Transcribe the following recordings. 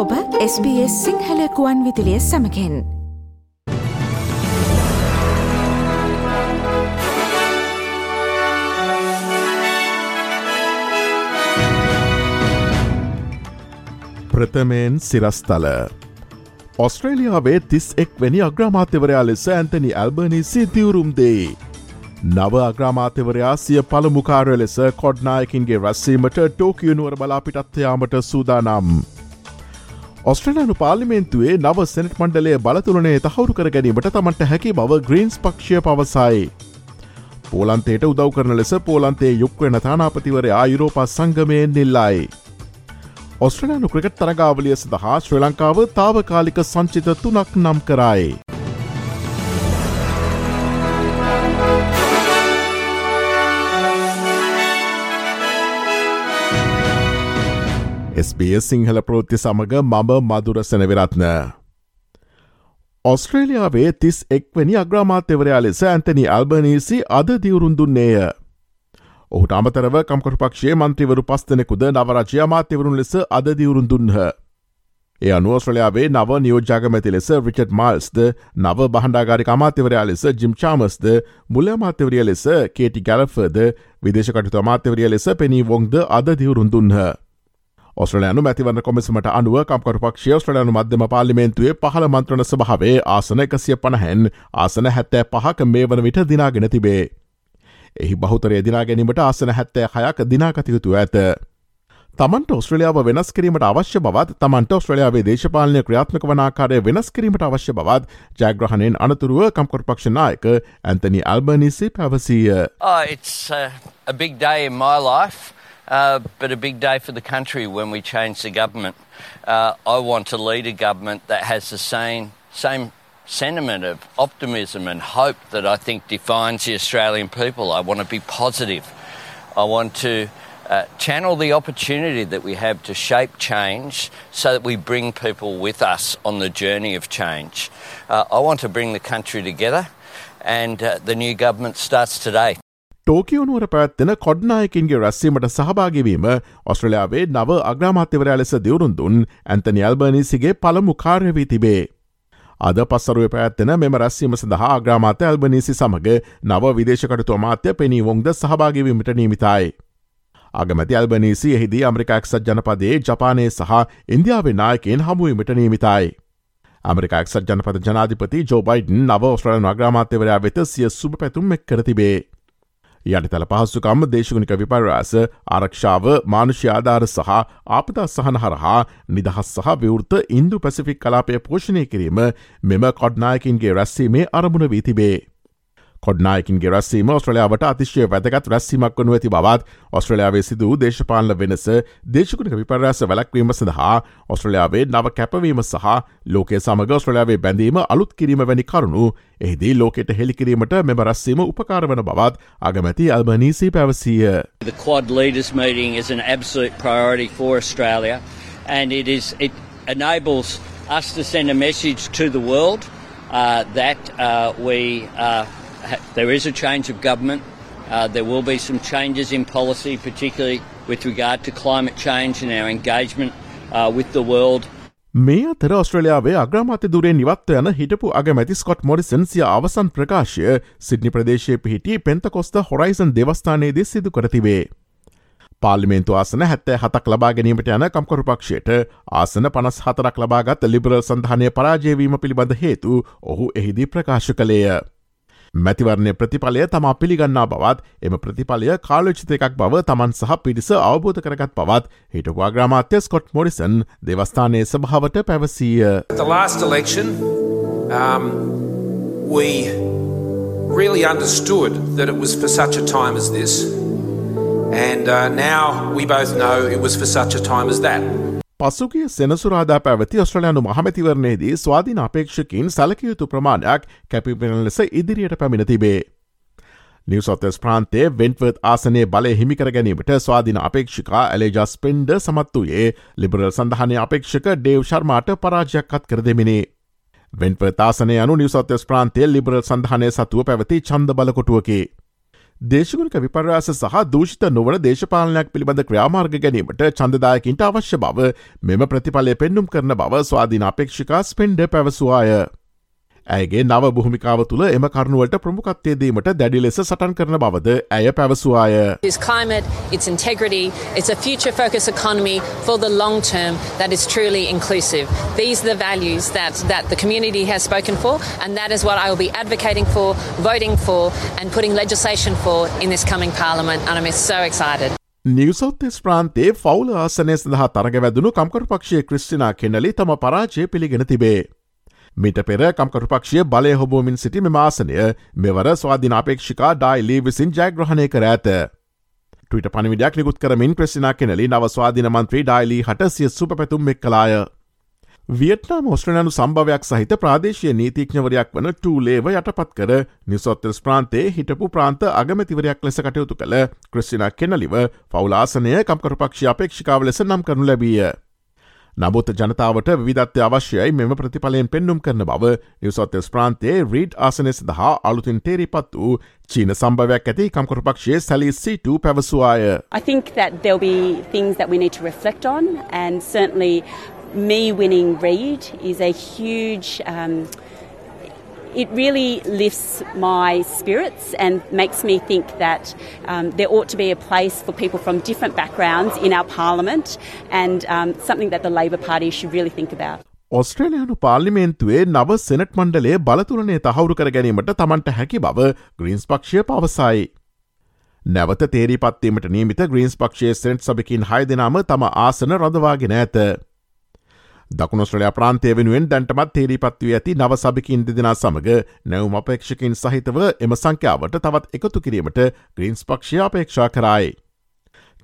ඔබ SBS සිංහලකුවන් විදිලිය සමකෙන් ප්‍රථමයෙන් සිරස්තල ඔස්ට්‍රේලියාවේ තිස් එක් වැනි අග්‍රමාත්‍යවරයා ලෙස ඇන්තනි ඇල්බනිසි තිවරුම් දෙයි. නව අග්‍රාමාත්‍යවරයා සිය පළමුකාරය ලෙස කොඩ්නායකින්ගේ රැස්සීමට ටෝකියනුවර බලාපිටත්වයාමට සූදානම්. ඔස්ට්‍රලයානු පාලිමේන්තුවේ නව සෙනට මණ්ඩලේ බලතුරනේ තහවුරු කර ගැනීමට තමන්ට හැකි බව ග්‍රීන්ස් පක්ෂය පවසයි. පෝලන්තේට උදව් කරන ලෙස පෝලන්තේ යුක්වන තානාපතිවරයා යුරෝපා සංගමයෙන් නිල්ලායි. ඔස්ට්‍රලයානු ක්‍රිකට් තරගාවලිය සඳහා ශ්‍රී ලංකාව තාවකාලික සංචිත තුනක් නම් කරයි. SBS සිංහල ප්‍රෘත්ති සමඟ මම මදුර සැනවිරත්න. ඔස්ට්‍රේලියාවේ තිස් එක්වැනි අග්‍රාමාත්‍යවරයා ලෙස ඇන්තනි අල්බනීසි අද දිවුරුන් දුන්නේය. ඔහුට අමතරව කම්කරු පක්ෂයේ මන්ත්‍රීවරු පස්තනෙකුද නවරජය අමාත්‍යවරුන් ලෙස අදදිවුරුන් දුන්හ. ඒ අනුවස්්‍රලයාාවේ නව නියෝජාගමැති ලෙස රිචඩ් මල්ස්ද නව බහන්ඩාගාරි අමාත්‍යවරයා ලෙස ජිම් චාමස්ද මුල අමාත්‍යවරිය ලෙස කේටි ගැලෆර්ද විදේශකටතු අමාත්‍යවරිය ලෙස පෙනී වොන්ද අද දිවුරුන් දුන්හ. ඔස්ට්‍රලයනු මැතිවන්න කොමසමට අනුව කම්කරු පක්ෂය ස්ට්‍රලයනු මධ්‍යම පාලිමේන්තුවේ පහළ මන්ත්‍රණ සභාවේ ආසන එකසිය පණහැන් ආසන හැත්තෑ පහක මේ වන විට දිනාගෙන තිබේ. එහි බහුතරය දිනා ගැනීමට ආසන හැත්තෑ හයක් දිනාකතයුතු ඇත. තමන්ට ඔස්ට්‍රලියාව වෙනස් කිරීමට අවශ්‍ය බවත් තමන්ට ඔස්ට්‍රලියාවේ දේශපාලනය ක්‍රියාත්මක වනාකාරය වෙනස් කිරීමට අවශ්‍ය බවත් ජයග්‍රහණයෙන් අනතුරුව කම්කොරපක්ෂනායක ඇන්තනි අල්බනිසි පැවසීය. Oh, it's uh, a big day in my life. Uh, but a big day for the country when we change the government. Uh, I want to lead a government that has the same, same sentiment of optimism and hope that I think defines the Australian people. I want to be positive. I want to uh, channel the opportunity that we have to shape change so that we bring people with us on the journey of change. Uh, I want to bring the country together, and uh, the new government starts today. ටෝකියෝනුවර පැත්වෙන කොඩ්නායකින්ගේ රැස්සීමට සහභාගවීම ඔස්ට්‍රලයාාවේ නව අග්‍රාමාත්‍යවරයා ලෙස දිවරුන් දුන් Anthony අල්බනිසිගේ පළමු කාර්යවී තිබේ. අද පස්සරුව පැත්තෙන මෙම රැස්වීම සඳහා අග්‍රාමාත්‍ය ඇල්බනීසි සමඟ නව විදේශකටතු අමාත්‍ය පෙනී වොන්ද සහභාගවීමට නීමිතයි. අගමැති ඇල්බනීසි එහිදී අමරිකාක්සත් ජනපදයේ ජපානය සහ ඉන්දියාවේ නායකෙන් හමුවීමට නීමිතයි. අමරිකාක්සත් ජනපද ජනාධිපති ජෝබයිඩන් නව ඔස්ට්‍රල නග්‍රාමාත්‍යවරයා වෙත සිය සුභ පැතුම් එක් කර තිබේ. යටිතල පහසුකම් දේශගුණික විපර්යාස ආරක්ෂාව මානුෂ්‍යාධාර සහ ආපදා සහන හරහා නිදහස් සහ විවෘත ඉන්දු පැසිෆික් කලාපය පෝෂණය කිරීම මෙම කොඩ්නායකින්ගේ රැස්සීමේ අරමුණ වී තිබේ. කොඩ්නායකින්ගේ රැස්සීම ඔස්ට්‍රලයාාවට අතිශය වැදගත් රැස්සීමක් වනු ඇති බවත් ඔස්ට්‍රලයාාවේ සිදු දේශපාලන වෙනස දේශකුණක විපරෑස වැලක්වීම සඳහා ඔස්ට්‍රලයාාවේ නව කැපවීම සහ ලෝකේ සමග ඔස්ට්‍රලයාාවේ බැඳීම අලුත් කිරීම වැනි කරුණු එහිදී ලෝකෙට හෙළිකිරීමට මෙම රැස්සීම උපකාරවන බවත් අගමැති අල්බනීසි පැවසීය. The Quad Leaders meeting is an absolute priority for Australia and it is it enables us to send a message to the world uh, that uh, we uh, there is a change of government. Uh, there will be some changes in policy, particularly with regard to climate change and our engagement uh, with the world. මේ අතර ඔස්ට්‍රලයාාවේ අග්‍රමාත්‍ය දුරේ නිවත් යන හිටපු අගමැති Scott Morrison සිය අවසන් ප්‍රකාශය Sydney ප්‍රදේශය පිහිටි පෙන්තකොස්ත හොරයිසන් දෙවස්ථානයේදී සිදු කරතිබේ. පාලිමේන්තු ආසන හැත්තෑ හතක් ලබා ගැනීමට යන කම්කරු පක්ෂයට ආසන පනස් හතරක් ලබාගත් ලිබරල් සඳහනය පරාජයවීම පිළිබඳ හේතු ඔහු එහිදී ප්‍රකාශ කළේය. මැතිවරණය ප්‍රතිඵලය තමා පිළිගන්නා බවත් එම ප්‍රතිඵලය කාලෝචිත එකක් බව තමන් සහ පිරිස අවබෝධ කරගත් පවත් හිටවා ග්‍රමාත්‍ය ස්කොට් මොරිසන් දෙවස්ථානයේ සභාවට පැවසීය. The last election um, we really understood that it was for such a time as this and uh, now we both know it was for such a time as that. පසුගේ සෙනසුරාදා පැවති ඔස්ට්‍රලයානු මහමැතිවරණයේදී ස්වාධීන අපේක්ෂකින් සලකයුතු ප්‍රමාණයක් කැපිපෙන ලෙස ඉදිරියට පැමිණ තිබේ. නිවසොත්තස් ප්‍රාන්තේ වෙන්ටවර්ත් ආසනය බලය හිමිකර ගැනීමට ස්වාධීන අපේක්ෂිකා ඇලේජස් පෙන්ඩ සමත් වූයේ ලිබරල් සඳහනය අපේක්ෂක ඩේව් ශර්මාට පරාජයක්කත් කර දෙමිනේ. වෙන්ප තාසනය අනු නිවසොත්තස් ප්‍රාන්තය ලිබරල් සඳහනය සතුව පැවති චන්ද බලකොටුවකේ. දේශගුණක විපර්යාස සහ දූෂිත නොවන දේශපාලනයක් පිළිබඳ ක්‍රියාමාර්ග ගැනීමට චන්දදායකින්ට අවශ්‍ය බව මෙම ප්‍රතිඵලය පෙන්නුම් කරන බව ස්වාධීන අපේක්ෂිකා ස්පෙන්ඩ පැවසවාය. ඇයගේ නව භූමිකාව තුළ එම කරුණුවලට ප්‍රමුකත්වයේදීමට දැඩි ලෙස සටන් කරන බවද ඇය පැවසවාය. Climate, it's integrity, it's a future focused economy for the long term that is truly inclusive. These are the values that, that the community has spoken for, and that is what I will be advocating for, voting for, and putting legislation for in this coming parliament. And I'm so excited. නිවසෞත්තෙස් ප්‍රාන්තේ ෆෞල ආසනය සඳහා තරගවැදනු කම්කරු පක්ෂය Christina කෙනලි තම පරාජය පිළිගෙන තිබේ. මිට පෙර කම්කරුපක්ෂය බලය හොබෝමින් සිටි මෙමාසනය මෙවර ස්වාධිනාපේක්ෂිකා ඩයිලී විසින් ජයග්‍රහණය කර ඇත. ටවිට පනිවිඩයක් නිකුත් කරමින් ප්‍රසිනා කෙනලි නව ස්වාධීන මන්ත්‍රී ඩයිලී හට සිය සුප පැතුම් එක් කලාය. වියට්නාම ඔස්ට්‍රනයනු සම්භවයක් සහිත ප්‍රාදේශය නීතිඥවරයක් වන ටූලේව යටපත් කර නිසොත්තස් ප්‍රාන්තේ හිටපු ප්‍රාන්ත අගමතිවරයක් ලෙස කටයුතු කළ ක්‍රස්සිනා කෙනලිව ෆෞලාසනය කම්කරුපක්ෂ අපේක්ෂිකාව ලෙස නම් කරනු ලැබිය. නමුත් ජනතාවට විදත්‍ය අවශ්‍යයි මෙම ප්‍රතිඵලයෙන් පෙන්නුම් කරන බව නිවසොත්තස් ප්‍රාන්තේ රීඩ් ආසනය සඳහා අලුතින් තේරිපත් වූ චීන සම්භවයක් ඇති කම්කරුපක්ෂයේ සැලි සීටු පැවසවාය. I think that there'll be things that we need to reflect on and certainly me winning Reid is a huge um, it really lifts my spirits and makes me think that um, there ought to be a place for people from different backgrounds in our parliament and um, something that the Labor Party should really think about. ඔස්ට්‍රේලයානු පාර්ලිමේන්තුවේ නව senate මණ්ඩලේ බලතුරනේ තහවුරු කර ගැනීමට තමන්ට හැකි බව Greens පක්ෂය පවසයි. නැවත තේරී පත්වීමට නීමිත ග්‍රීන්ස් පක්ෂයේ සෙනට් සභකින් හය දෙනාම තම ආසන රදවාගෙන ඇත. දකුණස්ට්‍රලයා ප්‍රාන්තය වෙනුවෙන් දැන්ටමත් තේරීපත්වී ඇති නව සභිකින් දෙදෙනා සමඟ නැවම අපේක්ෂකින් සහිතව එම සංඛ්‍යාවට තවත් එකතු කිරීමට ග්‍රීන්ස් පක්ෂය අපේක්ෂා කරයි.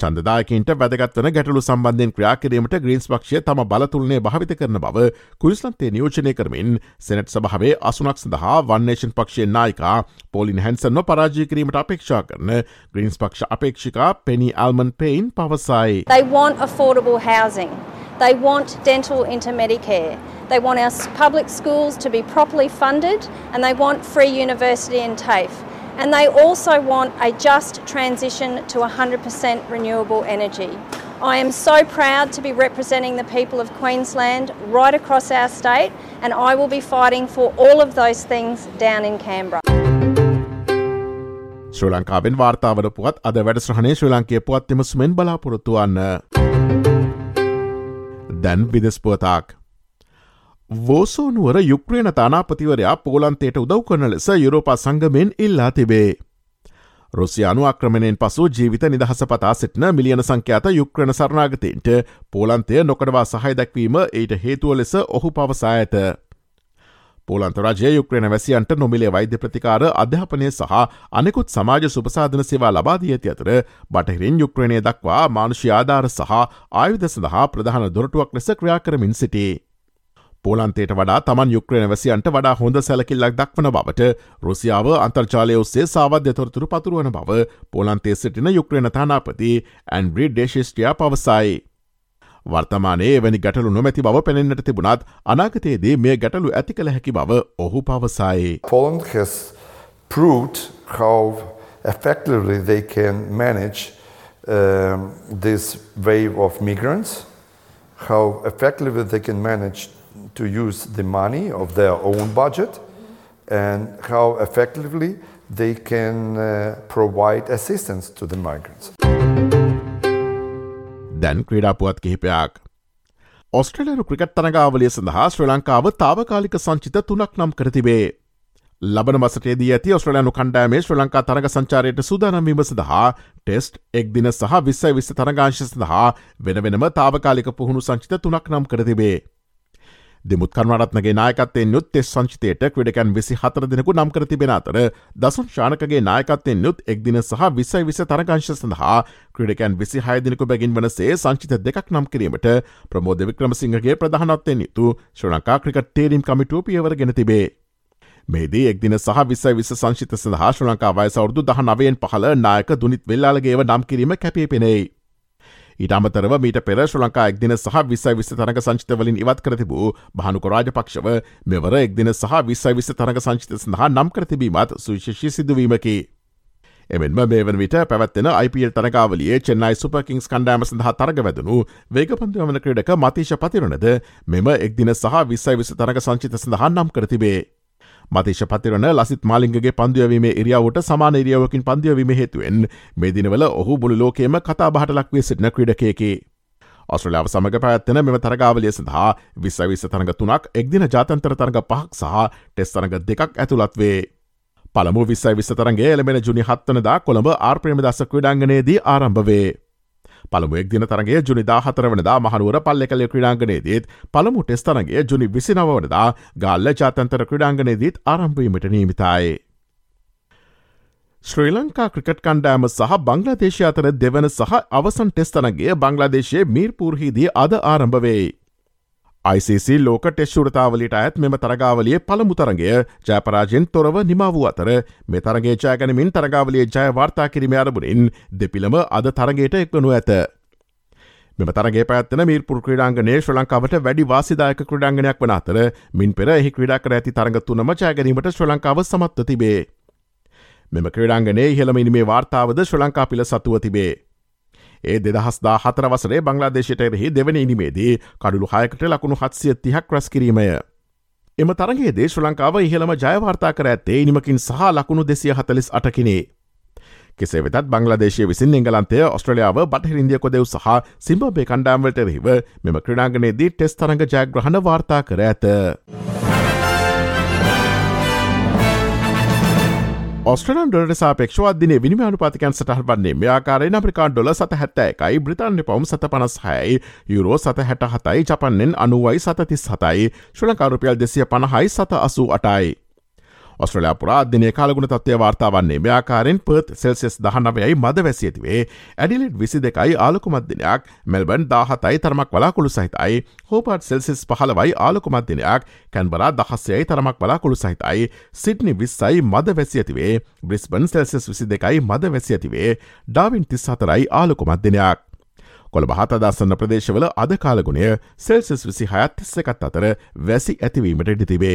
චන්දදායකින්ට වැදගත්වන ගැටලු සම්බන්ධයෙන් ක්‍රියා කිරීමට ග්‍රීන්ස් පක්ෂය තම බලතුලනේ භාවිත කරන බව කුයිස්ලන්තේ නියෝජනය කරමින් සෙනට් සභාවේ අසුනක් සඳහා වන්නේෂන් පක්ෂය නායිකා පෝලින් හැන්සන්ව පරාජය කිරීමට අපේක්ෂා කරන ග්‍රීන්ස් පක්ෂ අපේක්ෂිකා පෙනි අල්මන් පෙයින් පවසයි. They want affordable housing. They want dental into Medicare. They want our public schools to be properly funded and they want free university in TAFE. And they also want a just transition to 100% renewable energy. I am so proud to be representing the people of Queensland right across our state, and I will be fighting for all of those things down in Canberra. ශ්‍රී ලංකාවෙන් වාර්තාවන පුවත් අද වැඩසහනේ ශ්‍රී ලංකේ පුවත් එම සුමෙන් බලාපොරොත්තුවන්න. දැන් විදෙස්පුවතාක්. වෝසෝනුවර යුක්්‍රේණ තානාපතිවරයා පෝලන්තයට උදව් කරන ලෙස යුරෝපා සංගමෙන් ඉල්ලා තිබේ. රුසියානු අක්‍රමණයෙන් පසු ජීවිත නිදහස පතා සිටන මිලියන සංඛ්‍යාත යුක්්‍රණ සරණාගතයන්ට පෝලන්තය නොකඩවා සහය දැක්වීම ඊට හේතුව ලෙස ඔහු පවසා ඇත. පෝලන්ත රජය යුක්්‍රණ වැසියන්ට නොමිලේ වෛද්‍ය ප්‍රතිකාර අධ්‍යාපනය සහ අනෙකුත් සමාජ සුපසාධන සේවා ලබාදී ඇති අතර බටහිරින් යුක්්‍රණය දක්වා මානුෂ්‍ය ආධාර සහ ආයුධ සඳහා ප්‍රධාන දොරටුවක් ලෙස ක්‍රියා කරමින් සිටේ. පෝලන්තයට වඩා තමන් යුක්්‍රණ වැසියන්ට වඩා හොඳ සැලකිල්ලක් දක්වන බවට රුසියාව අන්තර්ජාලය ඔස්සේ සාවධ්‍ය තොරතුරු පතුරුවන බව පෝලන්තේ සිටින යුක්්‍රණ තානාපති ඇන්ඩ්‍රී ඩේශිස්ටියා පවසයි. වර්තමානයේ එවැනි ගැටලු නොමැති බව පෙනෙන්න්නට තිබුණත් අනාගතයේදී මේ ගැටලු ඇති කළ හැකි බව ඔහු පවසයි. Poland has proved how effectively they can manage um, this wave of migrants, how effectively they can manage to use the money of their own budget, and how effectively they can uh, provide assistance to the migrants. දැන් ක්‍රීඩාපුවත් කිහිපයක්. ඔස්ට්‍රලරු cricket තරගාවලිය සඳහා ශ්‍ර ලංකාව තාවකාලික සංචිත තුනක් නම් කරතිබේ. ලබන මසටේදී ඇති ඔස්ට්‍රලයනු කණ්ඩෑමේ ශ්‍ර ලංකා තරග සංචාරයට සූදානම්වීම සඳහා ටෙස්ට් එක් දින සහ විස්සයි විස්ස තරගංශ සඳහා වෙන වෙනම තාවකාලික පුහුණු සංචිත තුනක් නම් කරතිබේ. දෙමුත් කර්මරත්නගේ නායකත්තයෙන් යුත් තෙස් සංචිතයට ක්‍රඩකැන් විසි හතර දෙනෙකු නම් කර තිබෙන අතර දසුන් ශානකගේ නායකත්තයෙන් යුත් එක්දින සහ විසයි විස තරගංශ සඳහා ක්‍රඩකැන් විසි හයදිනෙකු බැගින් වනසේ සංචිත දෙකක් නම් කිරීමට ප්‍රමෝද වික්‍රමසිංහගේ ප්‍රධානත්වයෙන් යුතු ශ්‍ර ලංකා ක්‍රිකට තේරීම් කමිටුව පියවර ගෙන තිබේ. මේදී එක්දින සහ විස විස සංශිත සඳහා ශ්‍ර ලංකා වයසවරුදු දහ නවයෙන් පහල නායක දුනිත් වෙල්ලාලගේව නම් කිරීම කැපේ පෙනෙයි. ඊට අමතරව මීට පෙර ශ්‍ර ලංකා එක්දින සහ විස්සයි විස්ස තරග සංචිතවලින් ඉවත් කරතිබූ භානුක රාජපක්ෂව මෙවර එක්දින සහ විස්සයි විස්ස තරග සංචිත සඳහා නම් කරතිබීමත් සුවිශේෂී සිදුවීමකි. එමෙන්ම මේ වන විට පැවත්වෙන IPL තරගාවලියේ චෙන්නයි සුපකින්ස් කණ්ඩෑම සඳහා තරග වැදනු වේගපන්තිවමන ක්‍රඩක මතිශ පතිරනද මෙම එක්දින සහ විස්සයි විස තරග සංචිත සඳහා නම් කරතිබේ. මතිශ පතිරන ලසිත් මාලිංගගේ පන්දියවීමේ ඉරියාවට සමාන ඉරියාවකින් පන්දියවීම හේතුවෙන් මේ දිනවල ඔහු මුළු ලෝකේම කතා බහට ලක්වේ සිටින ක්‍රඩකයකි. ඔස්ට්‍රලියාව සමඟ පැත්වන මෙම තරගාවලිය සඳහා විස්සවිස්ස තරඟ තුනක් එක්දින ජාතන්තර තරඟ පහක් සහ ටෙස් තරඟ දෙකක් ඇතුළත්වේ. පළමු විස්සයි විස්සතරන්ගේ එළමෙන ජුනි හත්වනදා කොළඹ ආර්ප්‍රේම දස ක්‍රඩාංගනයේදී ආරම්භවේ. පළමුුවෙක් දින තරගේ ජුනි දාහතර වනදා මහනුවර පල්ලෙ කලේ ක්‍රඩාංගනයේදීත් පළමු ටෙස්තරගේ ජුනි විසිනවනදා ගල්ල ජාතන්තර ක්‍රඩාංගනයේදීත් ආරම්භීමට නීමිතයි. ශ්‍රී ලංකා ක්‍රිකට් කණ්ඩෑම සහ බංගලදේශය අතර දෙවන සහ අවසන් ටෙස්තරගේ බංගලාදේශයේ මීර්පූර්හිදී අද ආරම්භවෙයි. ICC ලෝක ටෙශ්ෂුරතාවලට ඇත් මෙම තරගාවලිය පළමු තරගය ජයපරාජෙන් තොරව නිම වූ අතර මේ තරගේ ජයගැනමින් තරගාවලිය ජය වාර්තා කිරීම අරබුණින් දෙපිළම අද තරගේට එක්වනු ඇත. මෙම තරගේ පැත්තන මීර්පුර ක්‍රඩාංගනය ශ්‍ර ලංකාවට වැඩි වාසිදායක ක්‍රඩාංගනයක් වන අතර මින් පෙර එහි ක්‍රඩා කර ඇති තරග තුනම ජයගැනීමට ශ්‍ර ලංකාව සමත්ව තිබේ. මෙම ක්‍රඩාංගනයේ හෙළමිනිමේ වාර්තාවද ශ්‍ර ලංකා පිළ සතුව තිබේ. ඒ දෙදහස්දා හතර වසරේ බංගලාදේශයට එරෙහි දෙවන ඉනිමේදී කඩුළු හයකට ලකුණු හත්සිය තිහක් රැස් කිරීමය. එම තරගේ දේශ ලංකාව ඉහළම ජයවාර්තා කර ඇත්තේ ඉනිමකින් සහ ලකුණු දෙසිය හතලිස් අටකිනේ. කෙසේ වෙතත් බංගලදේශය විසින් එංගලන්තය ඔස්ට්‍රලියාව බටහිරින්දිය කොදෙව් සහ සිම්බබේ කණ්ඩාම්වලට එරෙහිව මෙම ක්‍රඩාගනයේදී ටෙස් තරඟ ජයග්‍රහණ වාර්තා කර ඇත. ස්ට්‍රලන් ඩොලට සාපේක්ෂවාදදින විනිමානු පතිකන් සටහ වන්නේ මෙයාකාරය අප්‍රිකාන් ඩොල සත හැත්ත එකයි බ්‍රතාන්‍ය පවම් සත පනස් හයයි යුරෝ සත හැට හතයි ජපන්නෙන් අනුවයි සතතිස් හතයි ශ්‍රලකාරුපියල් දෙසිය පණහයි සත අසූ අටයි. ඔස්ට්‍රලයා පුරා අධ්‍යනය කාලගුණ තත්වය වාර්තාවන්නේ මෙයාකාරෙන් පර්ත් සෙල්සෙස් දහනවයයි මද වැසියතිවේ ඇඩිලෙට් විසි දෙකයි ආලකුමත්දිනයක් මෙල්බන් දාහතයි තරමක් වලාකුළු සහිතයි. හෝපට සෙල්සිස් පහලවයි ආලකුමත්දිනයක් කැන්බරා දහස්සයයි තරමක් වලාකුළු සහිතයි. සිට්නි විස්සයි මද වැසියතිවේ බ්‍රිස්බන් සෙල්සෙස් විසි දෙකයි මද වැසියතිවේ ඩාවින් තිස් හතරයි ආලකුමත්දිනයක්. කොළ බහතදස්සන්න ප්‍රදේශවල අද කාලගුණය සෙල්සස් විසි හයත් තිස්සකත් අතර වැසි ඇතිවීමට ඉඩි